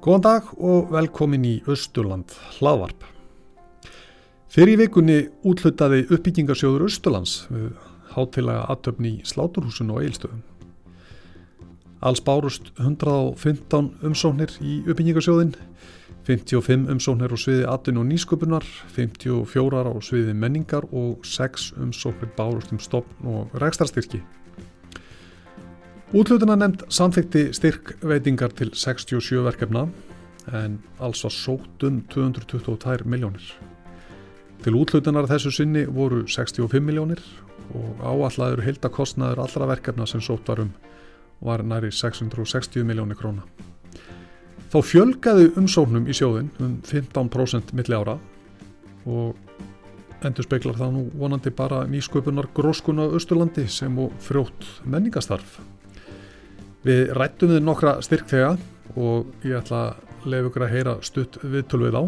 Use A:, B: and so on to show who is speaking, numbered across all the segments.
A: Góðan dag og velkomin í Östurland hlaðvarp. Fyrir vikunni útlutaði uppbyggingarsjóður Östurlands hátilega aðtöfni í Sláturhúsinu og Eilstöðum. Alls bárust 115 umsóknir í uppbyggingarsjóðin, 55 umsóknir á sviði atun og nýsköpunar, 54 á sviði menningar og 6 umsóknir bárust um stopn og rekstarstyrki. Útlutuna nefnd samþykti styrkveitingar til 67 verkefna en alls var sótt um 222 miljónir. Til útlutunar þessu sinni voru 65 miljónir og áallaður heildakostnaður allra verkefna sem sótt varum var næri 660 miljónir króna. Þá fjölgaði umsóknum í sjóðin um 15% milli ára og endur speiklar það nú vonandi bara nýsköpunar gróskuna Östurlandi sem og frjótt menningastarf. Við rættum við nokkra styrkþega og ég ætla að lefa ykkur að heyra stutt viðtölu við á.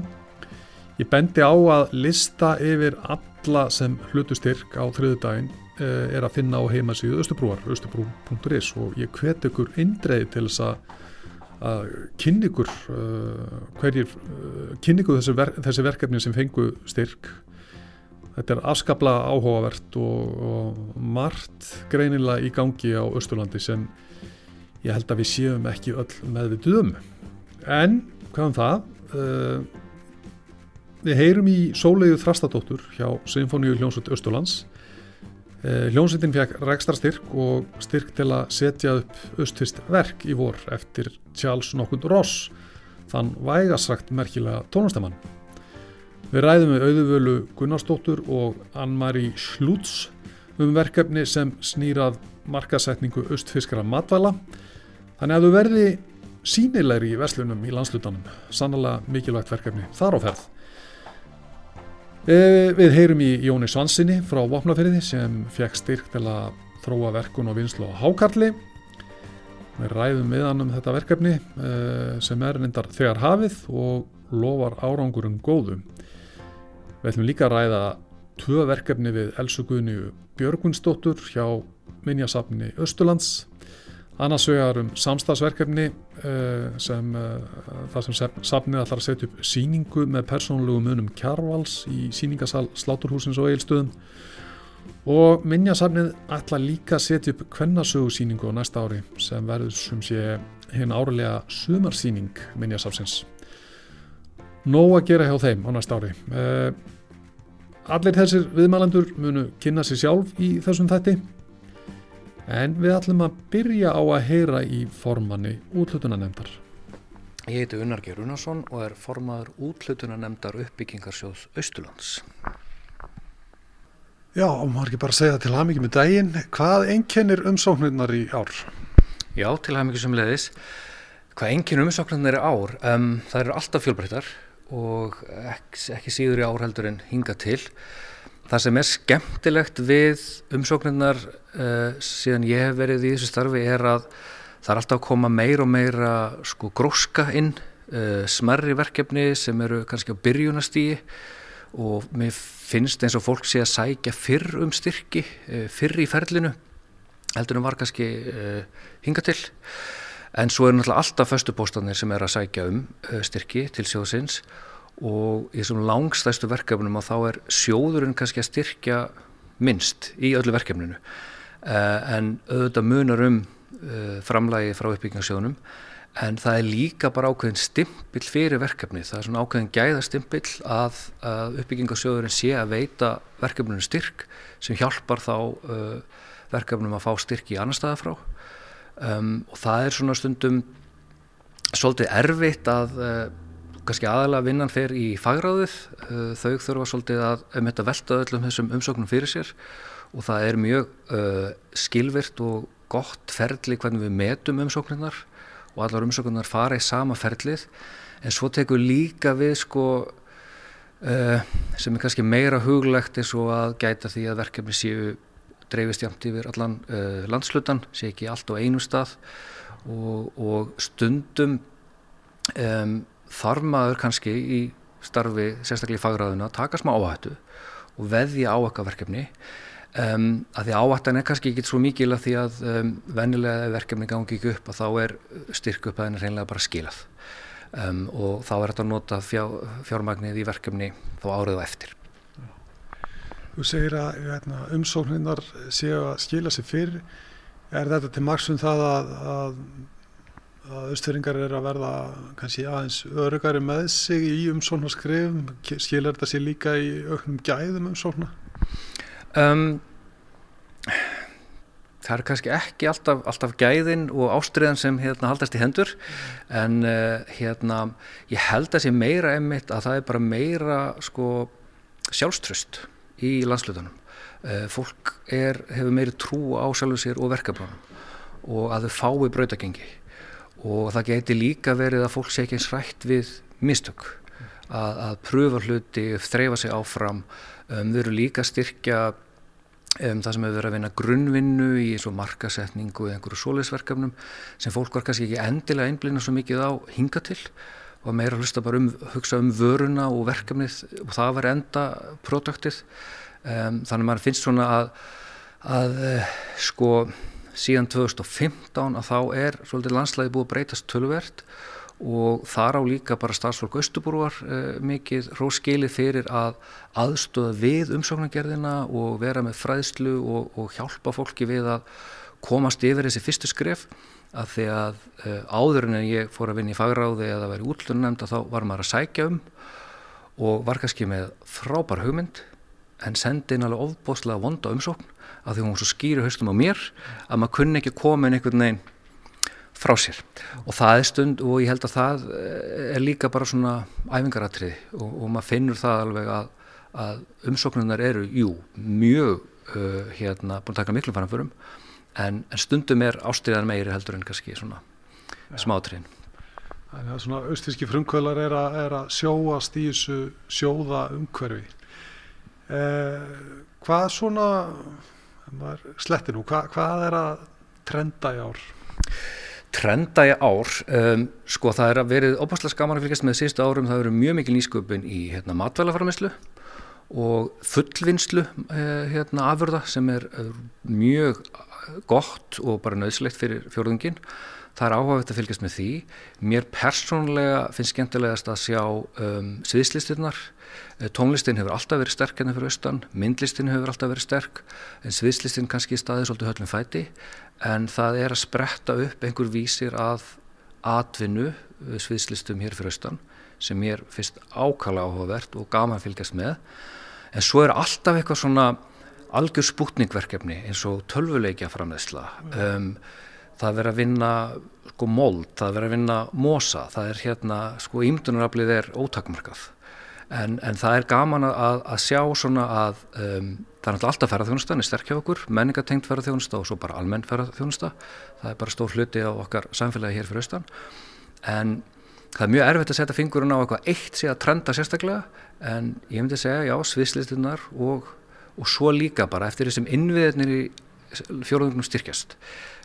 A: Ég bendi á að lista yfir alla sem hlutu styrk á þriðu daginn eh, er að finna á heimasíðu Östubrúar, östubrú.is og ég hvet ykkur eindreið til þess að, að kynni ykkur uh, hverjir, uh, kynni ykkur þessi, ver, þessi verkefni sem fengu styrk. Þetta er afskapla áhugavert og, og margt greinilega í gangi á Östurlandi sem ég held að við séum ekki öll með við döm en hvað um það uh, við heyrum í sólegu þrastadóttur hjá Sinfoníu hljómsveit Östurlands uh, hljómsveitin fekk rekstra styrk og styrk til að setja upp östfyrst verk í vor eftir Charles Nokkund Ross þann vægasagt merkilega tónastemann við ræðum við auðuvölu Gunnarsdóttur og Ann-Marie Slúts um verkefni sem snýrað markasetningu östfiskara matvæla. Þannig að þú verði sínilegri í verslunum í landslutanum, sannlega mikilvægt verkefni þar á ferð. E, við heyrum í Jóni Svansinni frá Vopnafyrði sem fekk styrk til að þróa verkun og vinslu á Hákarli. Við ræðum meðan um þetta verkefni e, sem er reyndar þegar hafið og lofar árangurum góðum. Við ætlum líka að ræða tvö verkefni við Elsu Guðni Björgunsdóttur hjá Minjasafni Östurlands annars vegar um samstagsverkefni uh, sem uh, það sem safnið ætlar að setja upp síningu með persónulegu munum kjarvals í síningasal Sláturhúsins og Eilstöðum og Minjasafnið ætlar líka að setja upp kvennasögusíningu á næsta ári sem verður sem sé hérna árilega sumarsíning Minjasafsins Nó að gera hjá þeim á næsta ári. Uh, Allir þessir viðmælandur munu kynna sér sjálf í þessum þætti En við ætlum að byrja á að heyra í formanni útlutunanemndar.
B: Ég heiti Unnar Geir Unnarsson og er formaður útlutunanemndar uppbyggingarsjóð Östurlands.
A: Já, og maður ekki bara segja til hafmyggjum í daginn. Hvað einkennir umsóknirnar í ár?
B: Já, til hafmyggjum sem leiðis. Hvað einkennir umsóknirnar í ár? Um, það eru alltaf fjölbreyttar og ekki, ekki síður í ár heldur en hinga til. Það sem er skemmtilegt við umsóknirnar uh, síðan ég hef verið í þessu starfi er að það er alltaf að koma meir og meira sko gróska inn, uh, smerri verkefni sem eru kannski á byrjunastígi og mér finnst eins og fólk sé að sækja fyrr um styrki, uh, fyrr í ferlinu heldur en var kannski hinga til. En svo er náttúrulega alltaf föstupóstanir sem er að sækja um styrki til sjóðsins og í þessum langstæstu verkefnum að þá er sjóðurinn kannski að styrkja minnst í öllu verkefninu. Uh, en auðvitað munar um uh, framlægi frá uppbyggingarsjóðunum en það er líka bara ákveðin stimpill fyrir verkefni, það er svona ákveðin gæðastimpill að, að uppbyggingarsjóðurinn sé að veita verkefninu styrk sem hjálpar þá uh, verkefnum að fá styrk í annar staða frá. Um, og það er svona stundum svolítið erfitt að kannski aðalega vinnan fer í fagráðið. Uh, þau þurfa svolítið að um þetta velta öllum þessum umsóknum fyrir sér og það er mjög uh, skilvirt og gott ferli hvernig við metum umsóknirnar og allar umsóknirnar fara í sama ferlið. En svo tekur líka við sko uh, sem er kannski meira huglegt eins og að gæta því að verkefni séu dreifist jæmt yfir allan uh, landslutan, sé ekki allt á einu stað og, og stundum um, þarf maður kannski í starfi sérstaklega í fagræðuna, taka smá áhættu og veðja á eitthvað verkefni um, að því áhættan er kannski ekki svo mikil að því að um, vennilega verkefni gangi ekki upp að þá er styrk upp að henni reynilega bara skilað um, og þá er þetta að nota fjá, fjármagnið í verkefni þá árið og eftir.
C: Þú segir að hérna, umsókninnar séu að skila sér fyrir. Er þetta til margsum það að, að, að austfyrringar er að verða kannski aðeins örugari með sig í umsóknarskrifum? Skilar þetta sér líka í auknum gæðum umsókna?
B: Um, það er kannski ekki alltaf, alltaf gæðin og ástriðan sem hérna, haldast í hendur en uh, hérna, ég held að sé meira einmitt að það er bara meira sko, sjálfströst í landslutunum. Uh, fólk er, hefur meiri trú á sjálfu sér og verkefnunum og að þau fái brautagengi og það geti líka verið að fólk sé ekki eins rætt við mistök að, að pröfa hluti, þreyfa sig áfram. Um, við erum líka styrkja Um, það sem hefur verið að vinna grunnvinnu í eins og markasetningu eða einhverju sóleisverkefnum sem fólk var kannski ekki endilega einblina svo mikið á hinga til og meira hlusta bara um, hugsa um vöruna og verkefnið og það var enda produktið. Um, þannig að maður finnst svona að, að uh, sko síðan 2015 að þá er svolítið landslæði búið að breytast tölvert og þar á líka bara starfsfólk Östubrúar eh, mikið róskilið fyrir að aðstöða við umsóknargerðina og vera með fræðslu og, og hjálpa fólki við að komast yfir þessi fyrstu skref. Að því að eh, áður en ég fór að vinna í fagráði eða verið útlunnemnd að þá var maður að sækja um og var kannski með frábær hugmynd en sendi inn alveg ofbóstlega vonda umsókn að því hún svo skýri höstum á mér að maður kunni ekki koma inn einhvern veginn frá sér. Og það er stund og ég held að það eh, er líka bara svona æfingaratriði og, og maður finnur það alveg að, að umsóknunar eru, jú, mjög uh, hérna, búin að taka miklu fannanförum en, en stundum er ástriðan meiri heldur en kannski svona ja. smátriðin
C: Þannig að svona austíski frumkvölar er, er að sjóast í þessu sjóða umhverfi eh, hvað svona slettinu, hvað, hvað er að trenda í ár?
B: trenda í ár, um, sko það er að verið opastlega skaman að fylgjast með síðustu árum, það verið mjög mikil nýsköpun í hérna, matvælafarmislu og fullvinnslu uh, hérna, afurða sem er uh, mjög gott og bara nöðslegt fyrir fjórðungin. Það er áhugavert að fylgjast með því. Mér persónulega finnst skemmtilegast að sjá um, sviðslistirnar. Uh, tónlistin hefur alltaf verið sterk hérna fyrir austan, myndlistin hefur alltaf verið sterk, en sviðslistin kannski staðið svolítið höllum fæti en það er að spretta upp einhver vísir að atvinnu eh, sviðslistum hér fyrir austan sem mér finnst ákala áhugavert og gaman fylgjast með en svo er alltaf eitthvað svona algjör spútningverkefni eins og tölvuleikja framleysla um, það verður að vinna sko mold, það verður að vinna mosa, það er hérna sko ímdunaraflið er ótakmarkað. En, en það er gaman að, að sjá svona að um, það er alltaf ferðarþjónusta, það er sterk hjá okkur, menningatengt ferðarþjónusta og svo bara almenn ferðarþjónusta, það er bara stór hluti á okkar samfélagi hér fyrir austan. En það er mjög erfitt að setja fingurinn á eitthvað eitt sé að trenda sérstaklega. En ég myndi segja já, sviðslistunar og, og svo líka bara eftir þessum innviðinir í fjóruðunum styrkjast.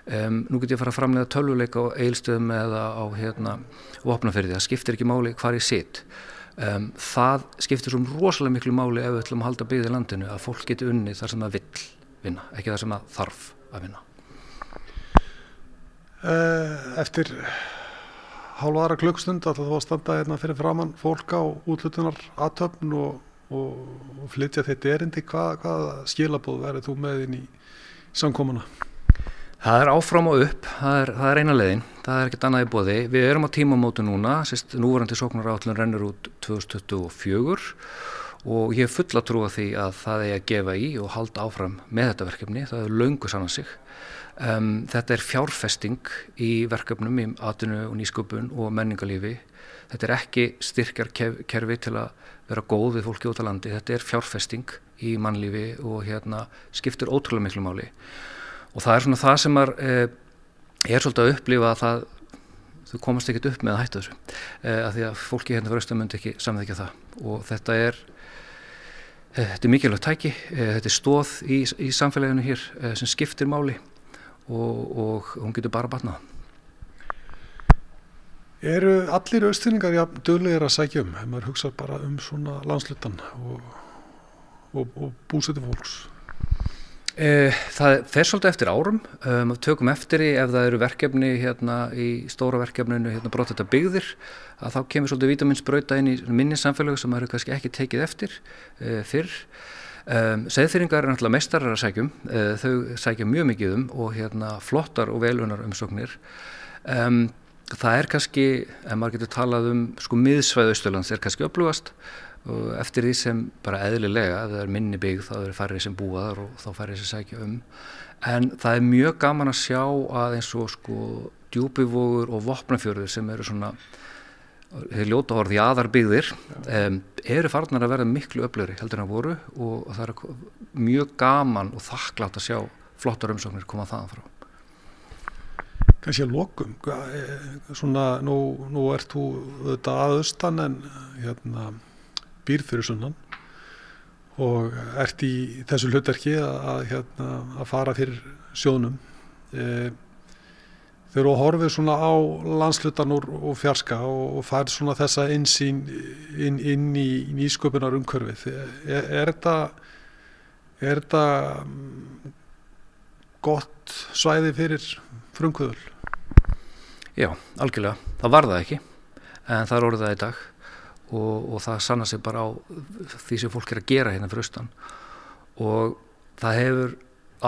B: Um, nú get ég að fara að framlega tölvuleika á eilstöðum eða á hérna, vopnaferði, það skiptir ekki máli hvar ég sitt Um, það skiptir svo rosalega miklu máli ef við ætlum að halda byggðið landinu að fólk geti unni þar sem það vill vinna, ekki þar sem það þarf að vinna.
C: Eh, eftir hálfa aðra klukkstund að það var standað hérna fyrir framann fólk á útlutunar aðtöfn og, og, flytja þetta erindi, hvað, hvað skilabóð verður þú með inn í samkomuna?
B: Það er áfram og upp, það er, það er eina leiðin, það er ekkert annað í bóði. Við erum á tímamótu núna, sérst núvarandi sóknarállun rennur út 2024 og ég er fulla trú að því að það er að gefa í og halda áfram með þetta verkefni, það er laungu sannan sig. Um, þetta er fjárfesting í verkefnum í atinu og nýsköpun og menningalífi. Þetta er ekki styrkjarkerfi til að vera góð við fólki út á landi, þetta er fjárfesting í mannlífi og hérna skiptir ótrúlega miklu máli og það er svona það sem er, er svolítið að upplifa að það, þú komast ekkert upp með að hætta þessu. E, að því að fólki hérna fyrir austan myndi ekki samþykja það. Og þetta er e, þetta er mikilvægt tæki. Þetta er stóð í, í samfélaginu hér sem skiptir máli. Og, og hún getur bara batnað.
A: Eru allir austfinningar ja, döglegir að sækja um, ef maður hugsa bara um svona landslutan og, og, og búseti fólks?
B: E, það fer svolítið eftir árum, um, tökum eftir í ef það eru verkefni hérna í stóra verkefninu hérna brot þetta byggðir að þá kemur svolítið vitaminsbrauta inn í minni samfélög sem maður kannski ekki tekið eftir e, fyrr. Um, Seðfyrringar er náttúrulega mestarar að sækjum, uh, þau sækja mjög mikið um og hérna flottar og velunar umsóknir. Um, það er kannski, ef maður getur talað um sko miðsvæðu Östurlands er kannski upplúast og eftir því sem bara eðlilega, það er minni byggð þá er færið sem búaðar og þá færið sem sækja um. En það er mjög gaman að sjá að eins og sko djúbivógur og vopnafjörður sem eru svona þeir ljóta orði aðarbyggðir um, eru farnar að verða miklu öflöri heldur en að voru og það er mjög gaman og þakklátt að sjá flottar umsóknir koma þaðan frá
A: Kanski að lokum svona nú, nú ert þú auðvitað aðaustan en hérna, býrð fyrir sunnan og ert í þessu hlutverki að, hérna, að fara fyrir sjónum eða þegar þú horfið svona á landslutan úr fjarska og, og færð svona þessa einsýn inn, inn í nýsköpunar umkörfið er, er þetta er þetta mm, gott svæði fyrir frumkvöðul?
B: Já, algjörlega, það var það ekki en það er orðið það í dag og, og það sanna sig bara á því sem fólk er að gera hérna fyrir austan. Og það hefur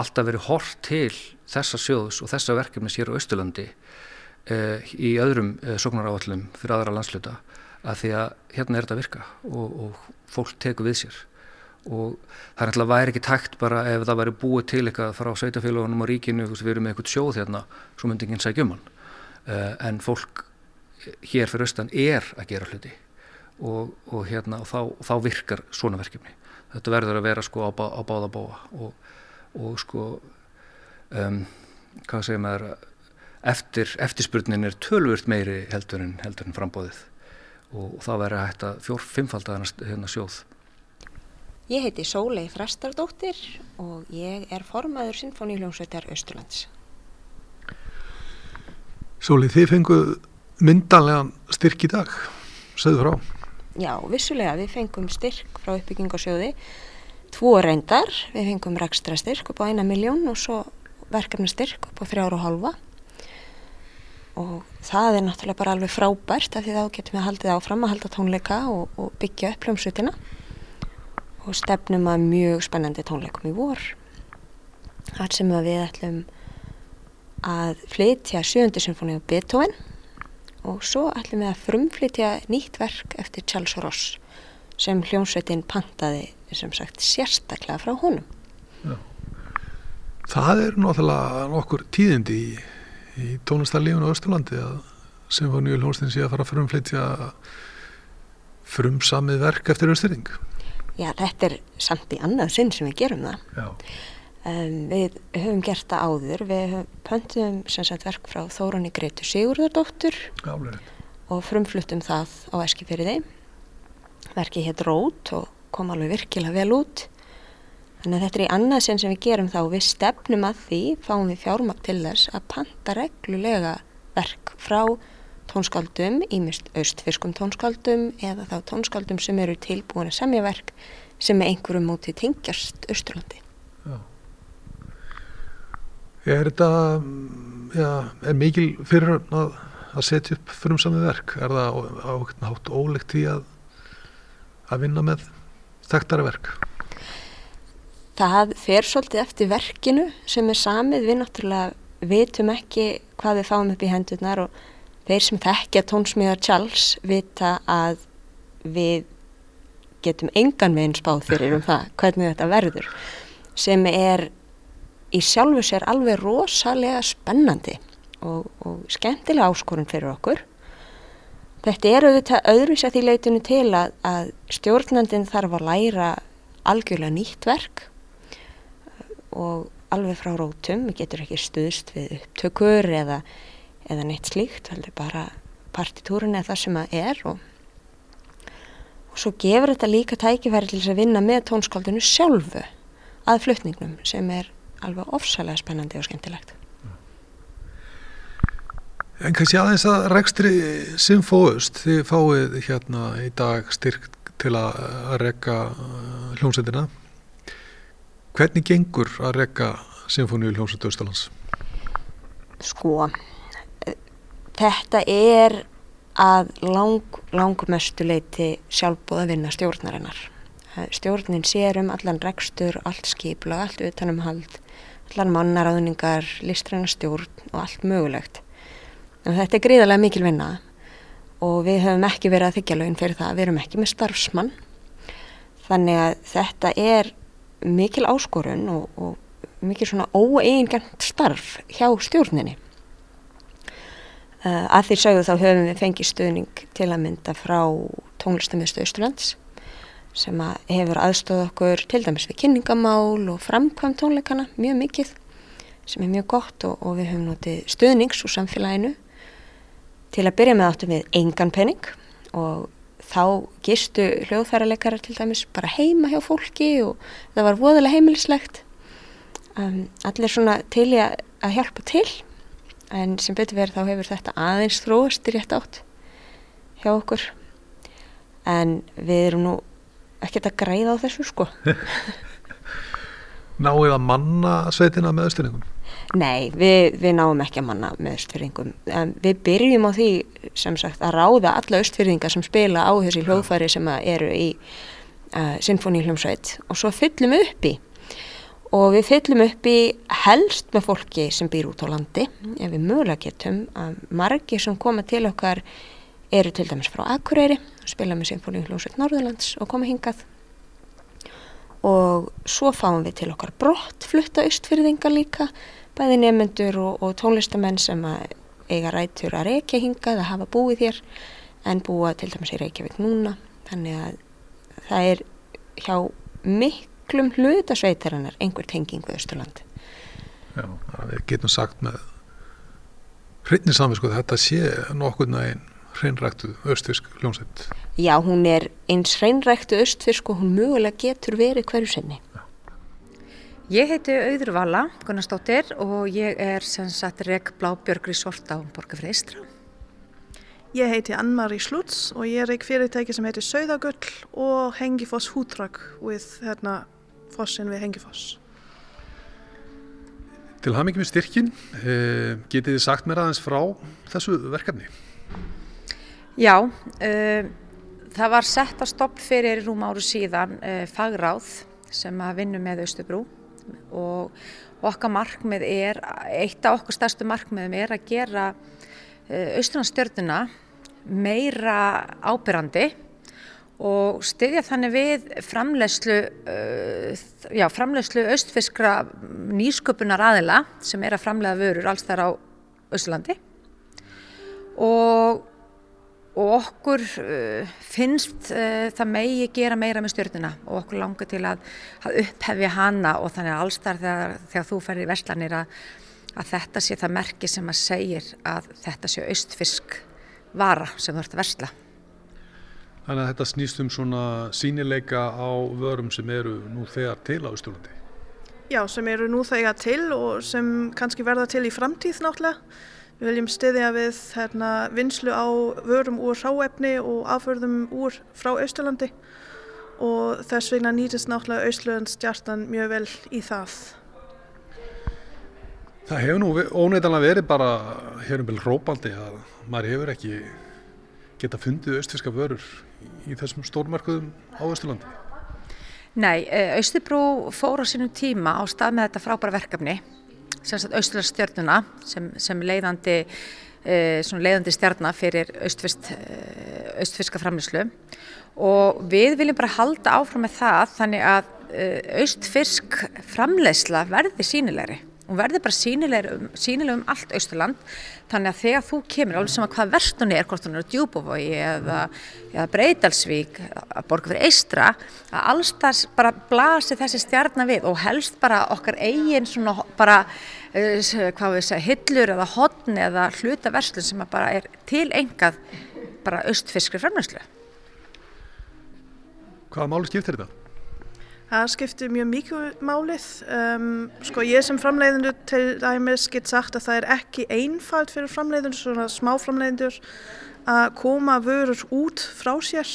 B: alltaf verið hort til þessa sjóðs og þessa verkefni sér á Östurlandi eh, í öðrum eh, sóknaráallum fyrir aðra landsluta að því að hérna er þetta að virka og, og fólk tekur við sér. Og það er alltaf væri ekki tækt bara ef það væri búið til eitthvað frá sveitafélagunum og ríkinu, þú veist við erum með eitthvað sjóð hérna, svo myndi ekki sækja um hann. Eh, en fólk hér fyrir austan er að gera hluti og, og hérna og þá, þá virkar svona verkefni. Þetta verður að vera sko á, bá, á báða bóa og og sko um, hvað segir maður eftir, eftirspurnin er tölvurt meiri heldur en, heldur en frambóðið og, og það verður hægt að fjór fimmfaldar hérna sjóð.
D: Ég heiti Sólei Frestardóttir og ég er formaður Sinfoníuljónsveitar Östurlands
A: Sólei, þið fenguð myndanlegan styrk í dag segðu frá
D: Já, vissulega, við fengum styrk frá uppbyggingarsjóði tvo reyndar, við fengum rekstra styrk upp á eina miljón og svo verkefna styrk upp á þrjára og halva og það er náttúrulega bara alveg frábært af því þá getum við haldið áfram að halda tónleika og, og byggja upp hljómsutina og stefnum að mjög spennandi tónleikum í vor. Þar sem við ætlum að flytja sjöndu symfóni á Beethoven og svo ætlum við að frumflytja nýtt verk eftir Charles Ross sem hljómsveitin pantaði sem sagt sérstaklega frá honum. Já.
A: Það er náttúrulega nokkur tíðindi í, í tónlistarlífunu á Östurlandi að Sinfoníu hljómsveitin sé að fara að frumflytja frumsamið verk eftir Östurring.
D: Já, þetta er samt í annað sinn sem við gerum það. Já. Um, við höfum gert það áður, við pöntum sagt, verk frá Þórunni Gretu Sigurðardóttur og frumfluttum það á Eskifjörði verkið hétt Rót og kom alveg virkilega vel út. Þannig að þetta er í annað sen sem við gerum þá. Við stefnum að því, fáum við fjármakt til þess að panta reglulega verk frá tónskaldum ímist austfiskum tónskaldum eða þá tónskaldum sem eru tilbúin að semja verk sem er einhverjum móti tingjast Östurlandi Já
A: Er þetta já, er mikil fyrir að, að setja upp frumsamið verk? Er það á, á, á ólegt því að að vinna með þekktara verk?
D: Það fer svolítið eftir verkinu sem er samið við náttúrulega vitum ekki hvað við fáum upp í hendurnar og þeir sem þekkja tónsmíðar Charles vita að við getum engan veginn spáð fyrir um það hvernig þetta verður sem er í sjálfu sér alveg rosalega spennandi og, og skemmtilega áskorun fyrir okkur. Þetta er auðvitað öðruvis að því leitinu til að, að stjórnandin þarf að læra algjörlega nýtt verk og alveg frá rótum, við getur ekki stuðst við upptökur eða, eða neitt slíkt, heldur bara partitúrin eða það sem að er og, og svo gefur þetta líka tækifæri til þess að vinna með tónskaldinu sjálfu að flutningnum sem er alveg ofsalega spennandi og skemmtilegt.
C: En kannski aðeins að rekstri Sinfóust, þið fáið hérna í dag styrk til að, rekka uh, hljómsveitina. Hvernig gengur að rekka Sinfóníu hljómsveitu Östalans?
D: Sko, þetta er að lang, langmestu leiti sjálfbúða vinna stjórnarinnar. Stjórnin sér um allan rekstur, allt skipla, allt utanumhald, allan mannaráðningar, listræna stjórn og allt mögulegt. En þetta er gríðarlega mikil vinna og við höfum ekki verið að þykja lögin fyrir það. Við erum ekki með starfsmann. Þannig að þetta er mikil áskorun og, og mikil svona óeigingant starf hjá stjórninni. Uh, að því sögðu þá höfum við fengið stuðning til að mynda frá tónlistamistu Östurlands sem að hefur aðstóð okkur til dæmis við kynningamál og framkvæm tónleikana mjög mikið sem er mjög gott og, og við höfum notið stuðnings úr samfélaginu Til að byrja með áttum við engan penning og þá gistu hljóðfærarleikara til dæmis bara heima hjá fólki og það var voðalega heimilislegt. Um, allir svona til að, að hjálpa til en sem betur verið þá hefur þetta aðeins þróast í rétt átt hjá okkur. En við erum nú ekkert að græða á þessu sko.
C: Náðu að manna sveitina með östuringum?
D: Nei, við, við náum ekki að manna með östfyrðingum. Um, við byrjum á því sem sagt að ráða alla östfyrðinga sem spila á þessi hljóðfæri sem eru í uh, sinfoníhljómsveit og svo fyllum við upp í. Og við fyllum upp í helst með fólki sem býr út á landi, ef við mögulega getum. Um, margi sem koma til okkar eru til dæmis frá Akureyri, spila með sinfoníhljómsveit Norðurlands og koma hingað. Og svo fáum við til okkar brott flutta austfyrðinga líka bæði nefnendur og, og tónlistamenn sem eiga rætur að reykja hingað að hafa búið hér en búa til dæmis í Reykjavík núna. Þannig að það er hjá miklum hlutasveitarinnar einhver tenging við Östurland
C: Já, við getum sagt með hreitni saminsku þetta sé nokkur nægin hreinræktu östfisk hljómsveit
D: Já, hún er eins hreinræktu östfisk og hún mögulega getur verið hverju sinni
E: Ég heiti Auður Vala Gunnarsdóttir og ég er sem sagt Rek Blábjörg Resort á Borgafrið Ístra.
F: Ég heiti Ann-Marie Slutz og ég er ekki fyrirtæki sem heitir Sauðagull og Hengifoss Hútrak við hérna fossin við Hengifoss.
C: Til haf mikið með styrkin, eh, getið þið sagt mér aðeins frá þessu verkefni?
E: Já, uh, það var sett að stopp fyrir rúm áru síðan uh, fagráð sem að vinna með Östubrú og okkar markmið er, eitt af okkur stærstu markmiðum er að gera eh, austrandstjörnuna meira ábyrrandi og styðja þannig við framlegslu, já, framlegslu austfiskra nýsköpunar aðila sem er að framlega vörur alls þar á Östurlandi og og okkur uh, finnst uh, það megi gera meira með stjórnuna og okkur langar til að, að upphefja hana og þannig að allstar þegar, þegar þú ferir í verslanir að, að þetta sé það merki sem að segir að þetta sé austfisk vara sem þú ert að versla.
C: Þannig að þetta snýst um svona sínileika á vörum sem eru nú þegar til á Ístjólandi?
F: Já, sem eru nú þegar til og sem kannski verða til í framtíð náttúrulega. Við viljum stiðja við hérna, vinslu á vörum úr ráefni og afhörðum úr frá Austurlandi og þess vegna nýtist náttúrulega Austurlands stjartan mjög vel í það.
C: Það hefur nú óneitanlega verið bara hér um vel rópaldi að maður hefur ekki geta fundið austfiska vörur í þessum stórmarkuðum á Austurlandi.
E: Nei, Austurbrú fór á sínum tíma á stað með þetta frábæra verkefni Östurlandsstjörnuna sem, sem leiðandi, uh, leiðandi stjarnar fyrir uh, östfyrska framlýslu og við viljum bara halda áfram með það þannig að uh, östfyrsk framleysla verði sínilegri og verði bara sínileg um, allt Östurland þannig að þegar þú kemur alveg sem að hvað verstun er hvort hún er á Djúbúvogi eða, eða Breitalsvík að borga fyrir Eistra að alls það bara blasi þessi stjarnar við og helst bara okkar eigin svona bara uh, hvað við segja hillur eða hodn eða hluta verslun sem bara er til engað bara östfiskri framlæslu
C: Hvaða máli skiptir þetta?
F: Það skiptir mjög mikið málið. Um, sko ég sem framleiðendur til dæmis get sagt að það er ekki einfalt fyrir framleiðendur, svona smá framleiðendur að koma vörur út frá sér.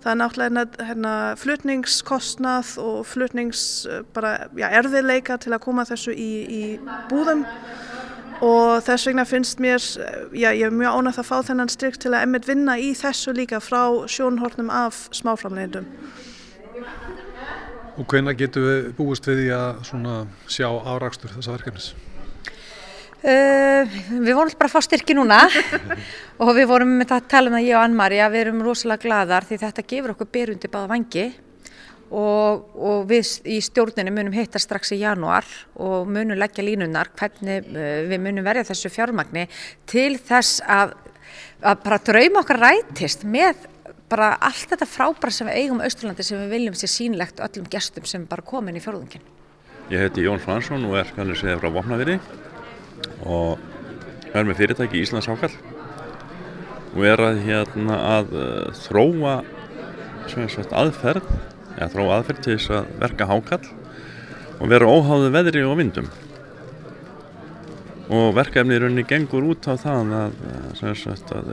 F: Það er náttúrulega hérna, flutningskostnað og flutnings bara, já, erðileika til að koma þessu í, í búðum og þess vegna finnst mér, já ég er mjög ánægt að fá þennan styrk til að emmitt vinna í þessu líka frá sjónhornum af smáframleiðendum.
A: Og hvenna getur við búist við því að sjá árakstur þessa verkefnis?
E: Uh, við vorum bara að fá styrki núna og við vorum með að tala um það ég og Ann-Mari að við erum rosalega gladar því þetta gefur okkur berundi báða vangi og, og við í stjórninu munum hitta strax í janúar og munum leggja línunar hvernig uh, við munum verja þessu fjármagni til þess að, að bara drauma okkar rætist með bara allt þetta frábæra sem við eigum á Östurlandi sem við viljum sér sínlegt öllum gestum sem bara komin í fjörðungin.
G: Ég heiti Jón Fransson og er kannski segja frá Vopnaviri og er með fyrirtæki í Íslands ákall og er að, hérna, að uh, þróa sagt, aðferð eða þróa aðferð til þess að verka hákall og vera óháðu veðri og vindum og verkefni í rauninni gengur út á það að, sagt, að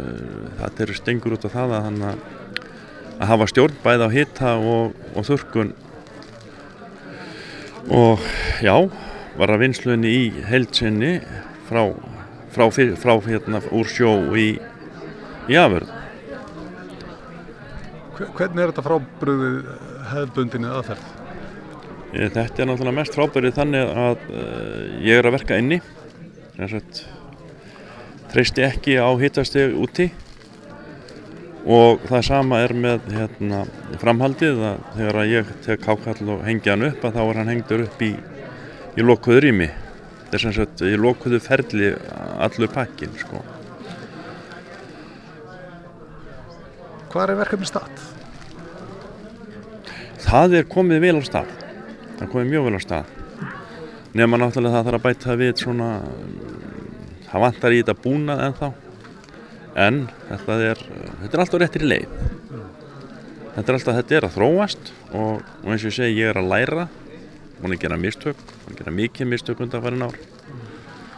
G: það eru stengur út á það að, að hafa stjórn bæð á hitta og, og þurkun og já var að vinslunni í heilsinni frá, frá, frá hérna úr sjó í, í aförð.
A: Hvernig er þetta frábröðið hefðbundinni aðferð?
G: Þetta er náttúrulega mest frábærið þannig að uh, ég er að verka inni, treysti ekki á hittasteg úti og það sama er með hérna, framhaldið að þegar ég tek kákall og hengja hann upp að þá er hann hengdur upp í í lokuðu rými þetta er sem sagt í lokuðu ferli allur pakkin sko.
A: Hvað er verkefni stað?
G: Það er komið vel á stað það er komið mjög vel á stað nema náttúrulega það þarf að bæta við svona það vantar í þetta búnað ennþá en þetta er, þetta er alltaf réttir í leið. Þetta er alltaf, þetta er að þróast og, og eins og ég segi, ég er að læra. Búin að gera mistök, búin að gera mikið mistök undanfærin ár.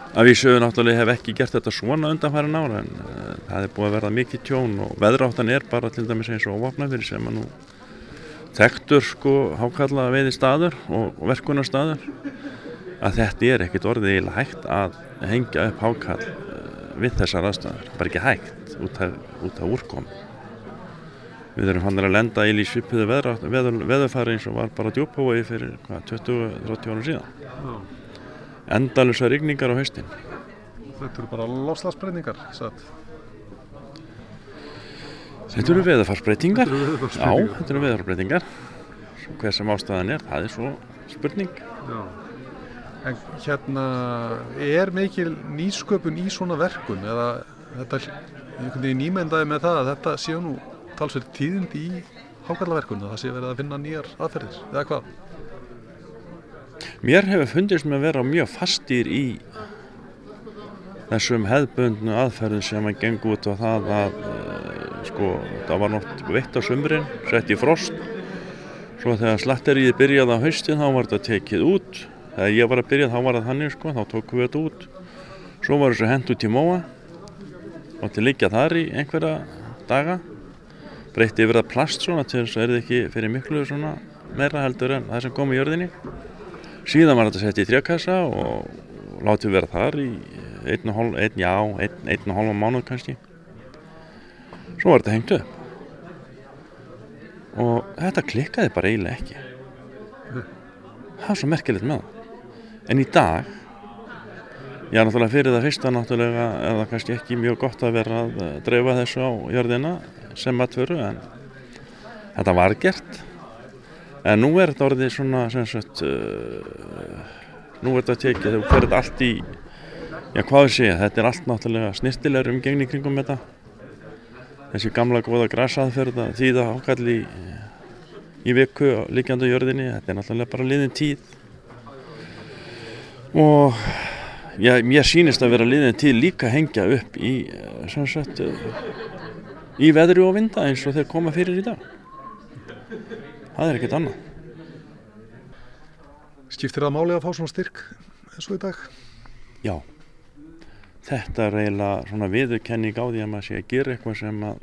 G: Af því sögur náttúrulega hef ekki gert þetta svona undanfærin ár en uh, það er búin að verða mikið tjón og veðráttan er bara til dæmis eins og óvapnafyrir sem að nú tektur sko hákalla veiði staður og, og verkunarstaður. Að þetta er ekkit orðið eiginlega hægt að hengja upp hákall við þessar aðstæður, bara ekki hægt út af, af úrkom við erum hann að lenda í lífsvipiðu veðurfæri eins og var bara djúbhói fyrir 20-30 árum síðan. Já. endalusar ygningar á haustin.
A: Þetta eru bara lofslagsbreytingar
G: Þetta eru veðurfarsbreytingar. Já, þetta eru veðurfarsbreytingar. Hver sem ástæðan er, það er svo spurning. Já.
A: En hérna er mikil nýsköpun í svona verkun eða þetta er nýmendaði með það að þetta séu nú talsveit tíðind í hákallaverkunum það sé verið að finna nýjar aðferðir eða hvað?
G: Mér hefur fundist með að vera mjög fastir í þessum hefðbundnu aðferðin sem að gengur út á það að uh, sko, það var nátt veitt á sömurinn, sett í frost. Svo þegar slatteriði byrjaði á haustin þá var þetta tekið út þegar ég var að byrja þá var það þannig sko, þá tókum við þetta út. Svo var þessu hend út í móa. Og til líka þar í einhverja daga. Breytti yfir það plast svona til þess að er það ekki fyrir miklu svona meira heldur en það sem kom í jörðinni. Síðan var þetta sett í trjákassa og látið vera þar í einn og hálfa mánuð kannski. Svo var þetta hengt upp. Og þetta klikkaði bara eiginlega ekki. Það var svo merkilegt með það en í dag? Já, náttúrulega fyrir það fyrsta náttúrulega er það kannski ekki mjög gott að vera að dreifa þessu á jörðina sem matföru en þetta var gert. En nú er þetta orðið svona sagt, uh, nú er þetta tekið þegar fyrir allt í já hvað sé ég, þetta er allt náttúrulega snirtilegur umgengni kringum þetta. Þessi gamla góða græsaðferð að þýða ákalli í, í viku líkjandu jörðinni, þetta er náttúrulega bara liðin tíð og Já, mér sýnist að vera liðin til líka hengja upp í, eh, sagt, eh, í veðri og vinda eins og þeir koma fyrir í dag. Það er ekkert annað.
C: Skiptir það máli að fá svona styrk eins og í dag?
G: Já, þetta er eiginlega svona viðurkenning á því að maður sé að gera eitthvað sem að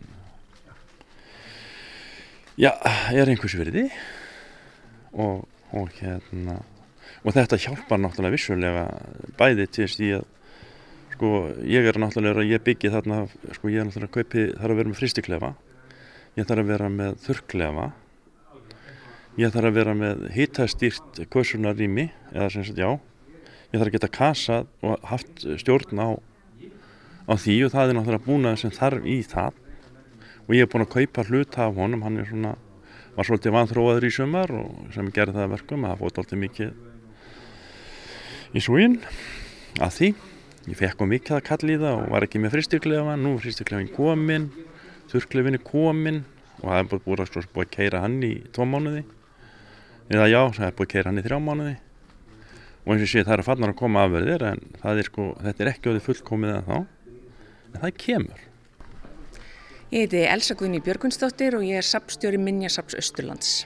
G: já, er einhvers virði og, og hérna og þetta hjálpar náttúrulega vissulega bæði til því að sko ég er náttúrulega ég byggi þarna sko ég er náttúrulega að kaupi þarf að vera með fristiklefa ég þarf að vera með þurrklefa. Ég þarf að vera með hittastýrt kvössunarými eða sem sagt já. Ég þarf að geta kasað og haft stjórn á, á því og það er náttúrulega búnað sem þarf í það. Og ég hef búin að kaupa hluta af honum, hann er svona var svolítið vanþróaður í sumar og sem gerði það verkum að það fótt alltaf mikið í súin að því, ég fekk um mikið að kalli í það og var ekki með fristiklefa nú er fristiklefin komin þurrklefin er komin og það er búin, búin, búin, búin að keira hann í tvo mánuði. Eða já, það er búin að keira hann í þrjá mánuði. Og eins og sé það er að fannar að koma afverðir en er sko, þetta er ekki á því fullkomið en þá en það kemur.
H: Ég heiti Elsa Guðni Björgunsdóttir og ég er sapstjóri Minjasaps Östurlands.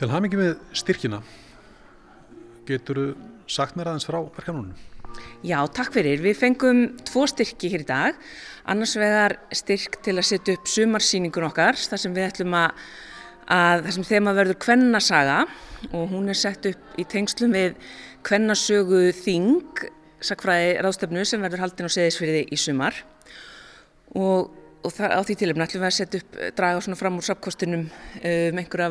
A: Til hamingi með styrkina, getur þú sagt mér aðeins frá verkanunum?
H: Já, takk fyrir. Við fengum tvo styrki hér í dag. Annars vegar styrk til að setja upp sumarsýningun okkar, þar sem við ætlum að, að þar sem þema verður kvennasaga og hún er sett upp í tengslum við kvennasögu Þing, sakfræði ráðstöfnu sem verður haldin á seðisfyrði í sumar og, og það, á því tilöfni ætlum við að setja upp, draga svona fram úr sapkostinum um einhverja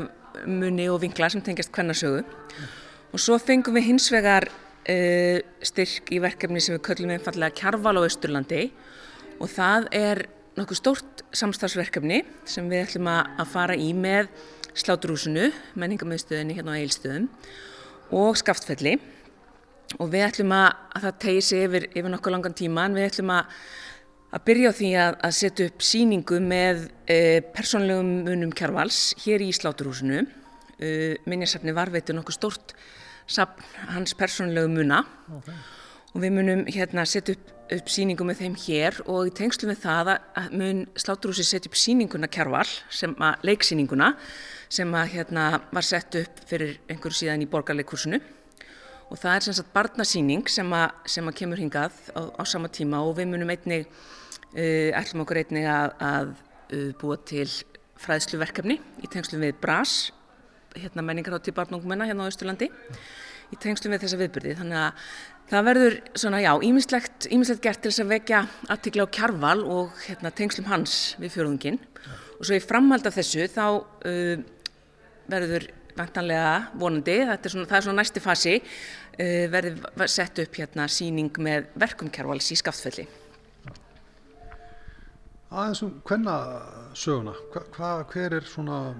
H: muni og vinkla sem tengjast kvennarsögu mm. Og svo fengum við hins vegar uh, styrk í verkefni sem við köllum einfallega Kjarval á Östurlandi og það er nokkuð stórt samstagsverkefni sem við ætlum að fara í með sláturúsinu, menningamöðstöðinni hérna á Eilstöðum og Skaftfelli og við ætlum að, að það tegi sig yfir, yfir nokkuð langan tíma en við ætlum að að byrja á því að, að setja upp síningu með e, persónlegum munum kjárvals hér í Sláturhúsinu. E, Minjarsafni varveitur nokkuð stort safn hans persónlegu muna okay. og við munum hérna setja upp, upp síningu með þeim hér og í tengslu með það að mun Sláturhúsi setja upp síninguna kjárval, sem að leiksíninguna sem að hérna var sett upp fyrir einhverju síðan í borgarleikursinu og það er sem sagt barnasíning sem að, sem að kemur hingað á, á sama tíma og við munum einnig uh, ætlum okkur einnig að, að uh, búa til fræðsluverkefni í tengslum við BRAS hérna menningarhátti barnungmenna hérna á Östurlandi í tengslum við þessa viðbyrði þannig að það verður svona já ímislegt, ímislegt gert til þess að vekja artikla á kjarval og hérna tengslum hans við fjörðungin og svo í framhald af þessu þá uh, verður vantanlega vonandi, er svona, það er svona næsti fasi, uh, verður sett upp hérna síning með verkumkjárvals í Skaftfelli.
A: Aðeins um hvenna söguna, hva, hva, hver er svona,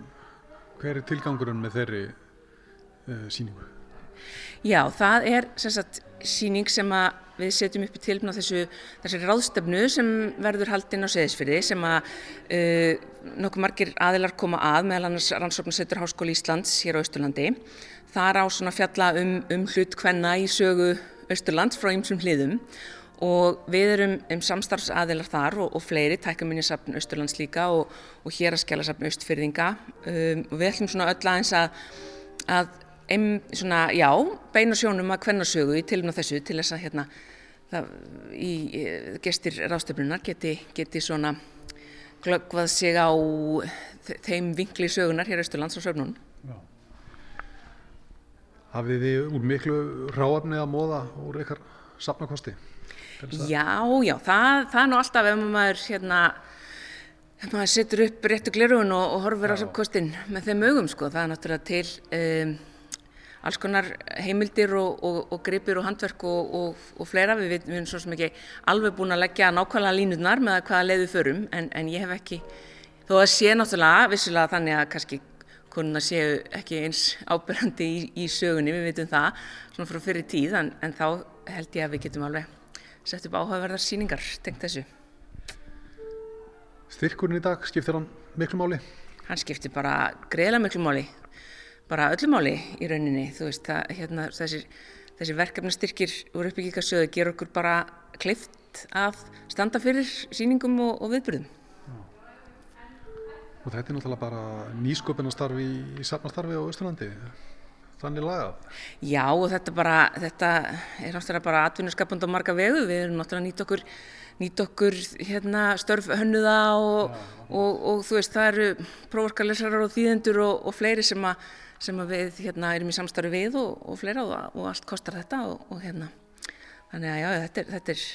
A: hver er tilgangurinn með þeirri uh, síningu?
H: Já, það er sagt síning sem við setjum upp í tilbúna þessu þessari ráðstöfnu sem verður haldinn á seðisfyrði sem að uh, nokkuð margir aðilar koma að meðal annars Rannsóknarsettur Háskóli Íslands hér á Östurlandi. Það er á svona fjalla um, um hlut hvenna í sögu Östurlands frá ymsum hliðum og við erum um samstarfsaðilar þar og, og fleiri, tækjuminnisafn Östurlands líka og, og hér að skjálasafn Östfyrðinga um, og við ætlum svona öll aðeins að, að ein, svona, já, beina sjónum að kvennarsögu í tilumna þessu til þess að hérna, það, í, gestir ráðstöfnunar geti, geti svona glöggvað sig á þeim vinkli sögunar hér Östurlands og söfnun.
A: Hafið þið úr miklu ráafni að móða úr ykkar safnakosti?
H: Já, já, það, það er nú alltaf ef maður, hérna, ef maður setur upp réttu glerugun og, og horfur á samkostin með þeim augum, sko, það er náttúrulega til um, alls konar heimildir og, og, og gripir og handverk og fleira, við, við erum svo sem ekki alveg búin að leggja nákvæmlega línutnar með hvaða leiðu förum, en, en ég hef ekki, þó að sé náttúrulega, vissilega þannig að kannski konuna séu ekki eins ábyrgandi í, í sögunni, við veitum það, svona frá fyrir tíð, en, en þá held ég að við getum alveg sett upp áhugaverðar síningar tengt þessu.
A: Styrkurinn í dag, skiptir hann miklu máli?
H: Hann skiptir bara greiðlega miklu máli, bara öllu máli í rauninni. Þú veist að hérna, þessi, þessi verkefnastyrkir úr uppbyggingarsöðu gerur okkur bara kleift að standa fyrir síningum og, og viðbyrðum.
A: Og þetta er náttúrulega bara nýsköpunastarfi í, í safnastarfi á Östurlandi. Þannig lagað?
H: Já og þetta, bara, þetta er náttúrulega bara atvinnuskapund á marga vegu, við erum náttúrulega nýtt okkur nýtt okkur hérna, störf hönnuða og, og, og þú veist það eru prófarkarlesarar og þýðendur og, og fleiri sem, a, sem við hérna, erum í samstarfi við og fleira og allt kostar þetta og hérna þannig að já þetta er, þetta er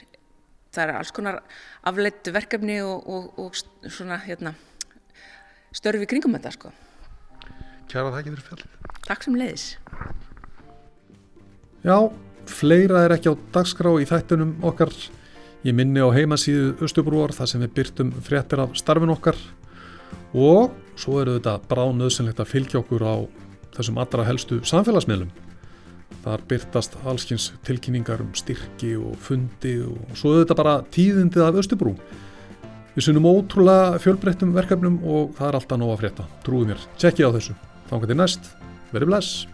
H: það er alls konar afleittu verkefni og svona hérna störfi kringum þetta sko.
A: Kjara það ekki fyrir fjallið.
H: Takk sem leiðis.
A: Já, fleira er ekki á dagskrá í þættunum okkar Ég minni á heimasíðu Östubrúar þar sem við byrtum fréttir af starfin okkar og svo eru þetta bráðnöðsynlegt að fylgja okkur á þessum allra helstu samfélagsmiðlum. Þar byrtast allskins tilkynningar um styrki og fundi og svo eru þetta bara tíðindið af Östubrú. Við sunum ótrúlega fjölbreyttum verkefnum og það er alltaf nóga frétta. Trúið mér, tjekkið á þessu. Þá kan þið næst. Verið bless!